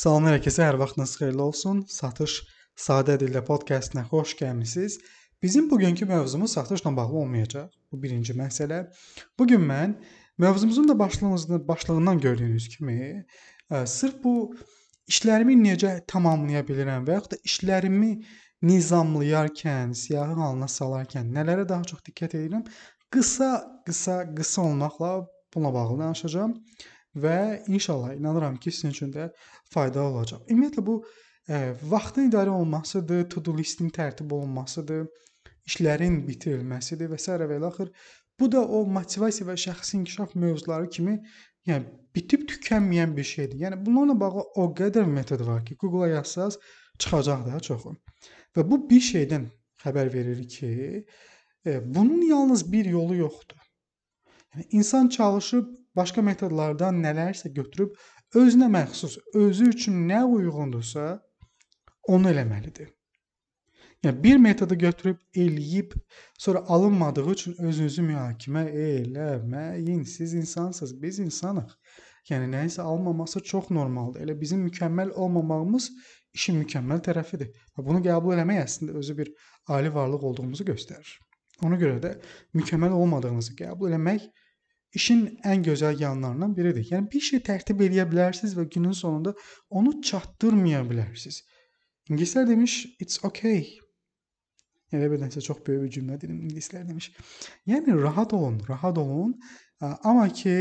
Salamlar hər kəsə, hər vaxtınız xeyirli olsun. Satış Sadə Dildə podkastına xoş gəlmisiniz. Bizim bugünkü mövzumuz satışla bağlı olmayacaq. Bu birinci məsələ. Bu gün mən mövzumuzun da başlığımızda başlığından gördüyünüz kimi, ə, sırf bu işlərimi necə tamamlaya bilirəm və yaxud da işlərimi nizamlayarkən, siyahı halına salarkən nələrə daha çox diqqət edirəm? Qısa, qısa, qısa olmaqla bununla bağlı danışacağam və inşallah inanıram ki, sizin üçün də faydalı olacaq. Ümumiyyətlə bu ə, vaxtın idarə olunmasıdır, to-do listin tərtib olunmasıdır, işlərin bitirilməsidir və s. və ilaxır. Bu da o motivasiya və şəxsi inkişaf mövzuları kimi, yəni bitib tükənməyən bir şeydir. Yəni bunlarla bağlı o qədər metod var ki, Google-a yazsaz çıxacaq daha çoxu. Və bu bir şeydən xəbər verir ki, e, bunun yalnız bir yolu yoxdur. Yəni insan çalışıb başqa metodlardan nələrsə götürüb özünə məxsus, özü üçün nə uyğundursa, onu eləməlidir. Yəni bir metodu götürüb eləyib, sonra alınmadığı üçün özünüzü mühakimə eləməyin. Siz insansınız, biz insanıq. Yəni nəyisə almaması çox normaldır. Elə bizim mükəmməl olmamağımız işin mükəmməl tərəfidir. Və bunu qəbul etmək əslində özü bir ali varlıq olduğumuzu göstərir. Ona görə də mükəmməl olmadığınızı qəbul etmək işin ən gözəl yanlarından biridir. Yəni bir şey tərtib edə bilərsiniz və günün sonunda onu çatdırmaya bilərsiniz. İngilislər demiş it's okay. Elə bilirsə çox böyük bir cümlədir ingilislər demiş. Yəni rahat olun, rahat olun. Amma ki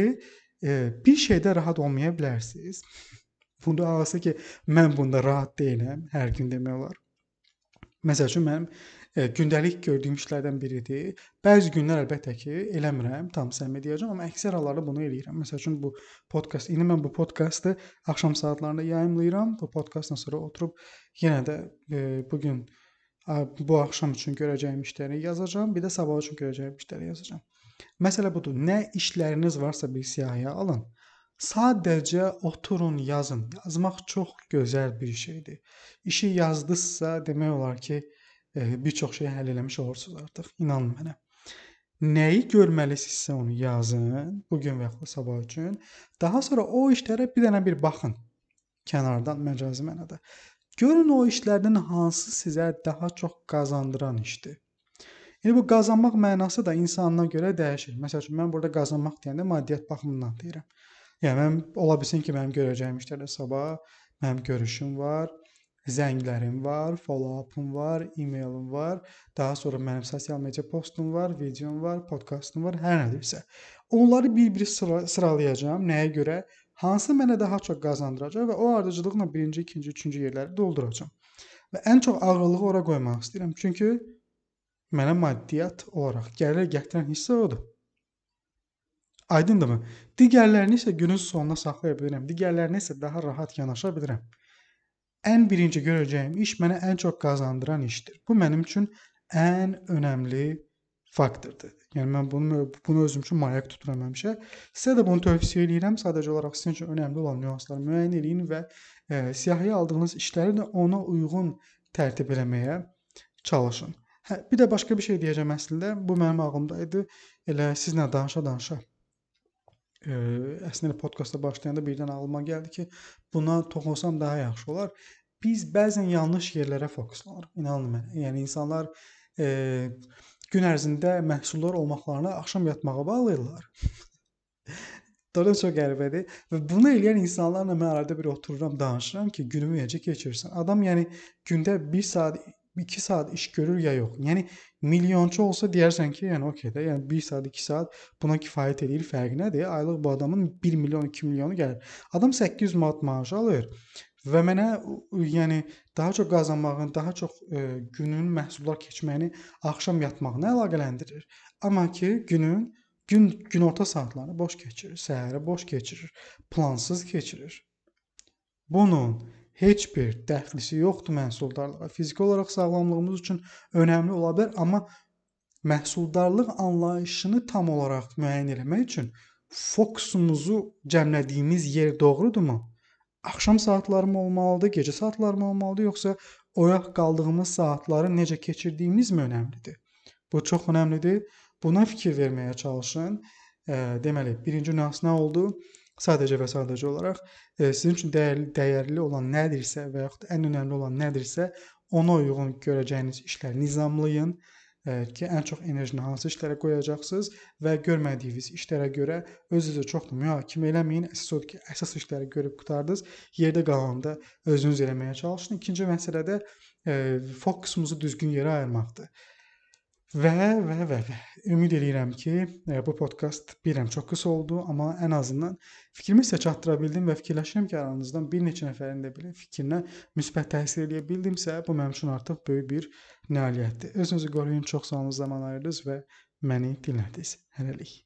e, bir şeydə rahat olmaya bilərsiniz. Bunda ağası ki mən bunda rahat deyiləm hər gün demək olar. Məsəl üçün mənim e, gündəlik gördüyüm işlərdən biridir. Bəzi günlər əlbəttə ki, eləmirəm, tam səmimi deyəcəm, amma əksər hallarda bunu eləyirəm. Məsəl üçün bu podkast, indi mən bu podkastı axşam saatlarında yayımlayıram. Bu podkastdan sonra oturub yenə də e, bu gün bu axşam üçün görəcəyim işləri yazacağam, bir də sabah üçün görəcəyim işləri yazacağam. Məsələ budur. Nə işləriniz varsa bir siyahıya alın. Sadəcə oturun, yazın. Yazmaq çox gözəl bir şeydir. İşi yazdınızsa, demək olar ki, e, bir çox şeyi həll eləmiş olursunuz artıq. İnanın mənə. Nəyi görməlisinizsə onu yazın, bu gün və ya sabah üçün. Daha sonra o işlərə bir dənə bir baxın. Kənardan məcazi mənada. Görün o işlərdən hansı sizə daha çox qazandıran işdir. Yəni bu qazanmaq mənası da insandan görə dəyişir. Məsəl üçün mən burada qazanmaq deyəndə maddiyyat baxımından deyirəm. Yəni mən ola bilsin ki, mənim görəcəyim işlərdə sabah mənim görüşüm var, zənglərim var, follow-up'um var, e-mailim var, daha sonra mənim sosial media postum var, videom var, podkastım var, hər nədirsə. Onları bir-bir sıra sıralayacağam. Nəyə görə? Hansı mənə daha çox qazandıracaq və o ardıcıllıqla birinci, ikinci, üçüncü yerləri dolduracağam. Və ən çox ağırlığı ora qoymaq istəyirəm. Çünki mənə maddiyyat olaraq gəlir gətirən hissə odur. Aydındırmı? Digərlərini isə günün sonuna saxlaya bilirəm. Digərlərinə isə daha rahat yanaşa bilirəm. Ən birinci görəcəyim iş mənə ən çox qazandıran işdir. Bu mənim üçün ən önəmli faktordur. Yəni mən bunu bunu özüm üçün mayak tuturam həmişə. Sizə də bunu tövsiyə edirəm. Sadəcə olaraq sizin üçün önəmli olan nüansları müəyyən edin və e, siyahıya aldığınız işləri də ona uyğun tərtib eləməyə çalışın. Hə, bir də başqa bir şey deyəcəm əslində. Bu mənim ağlımda idi. Elə sizlə danışa-danışa Ə, əslində podkasta başlayanda birdən ağlıma gəldi ki, buna toxunsam daha yaxşı olar. Biz bəzən yanlış yerlərə fokuslanırıq. İnanın mənə. Yəni insanlar e, gün ərzində məhsuldar olmaqlarını axşam yatmağa bağlayırlar. Doğrudan çox qəribədir və bunu edən insanlarla mən arada bir otururam, danışıram ki, günümü necə keçirirsən. Adam yəni gündə 1 saat 2 saat iş görür ya yox. Yəni milyonçu olsa deyərsən ki, yəni okey də, yəni 1 saat, 2 saat buna kifayət edir. Fərqi nədir? Aylıq bu adamın 1 milyon, 2 milyonu gəlir. Adam 800 manat maaş alır və mənə yəni daha çox qazanmağın, daha çox e, günün məhsuldar keçməyini axşam yatmağına əlaqələndirir. Amma ki, günün gün günorta saatlarını boş keçirir, səhəri boş keçirir, plansız keçirir. Bunun heç bir dəxlisi yoxdur məhsuldarlığa. Fiziki olaraq sağlamlığımız üçün önəmli ola bilər, amma məhsuldarlıq anlayışını tam olaraq müəyyən etmək üçün fokusumuzu cəmlədiyimiz yer doğrudurmu? Axşam saatları mı olmalıdır, gecə saatları mı olmalıdır, yoxsa oyaq qaldığımız saatları necə keçirdiyimiz mi önəmlidir? Bu çox önəmlidir. Buna fikir verməyə çalışın. Deməli, birinci nüans nə oldu? Sadəcə və sadəcə olaraq e, sizin üçün dəyərli, dəyərli olan nədirsə və yaxud ən önəmli olan nədirsə, ona uyğun görəcəyiniz işləri nizamlayın e, ki, ən çox enerjini hansı işlərə qoyacaqsınız və görmədiyiniz işlərə görə özünüzü çox da mühakimə eləməyin. Əsas odur ki, əsas işləri görüb qutardınız. Yerdə qalanında özünüz eləməyə çalışın. İkinci məsələ də e, fokusumuzu düzgün yerə ayırmaqdır. Və və və və ümid eləyirəm ki, e, bu podkast bilirəm çox qısa oldu, amma ən azından fikrimi sizə çatdıra bildim və fikirləşirəm ki, aranızdan bir neçə nəfərin də belə fikrinə müsbət təsir eləyə bildimsə, bu mənim üçün artıq böyük bir nailiyyətdir. Özünüzü qoruyun, çox sağ olun zaman ayırdınız və məni dinlədiniz. Hələlik.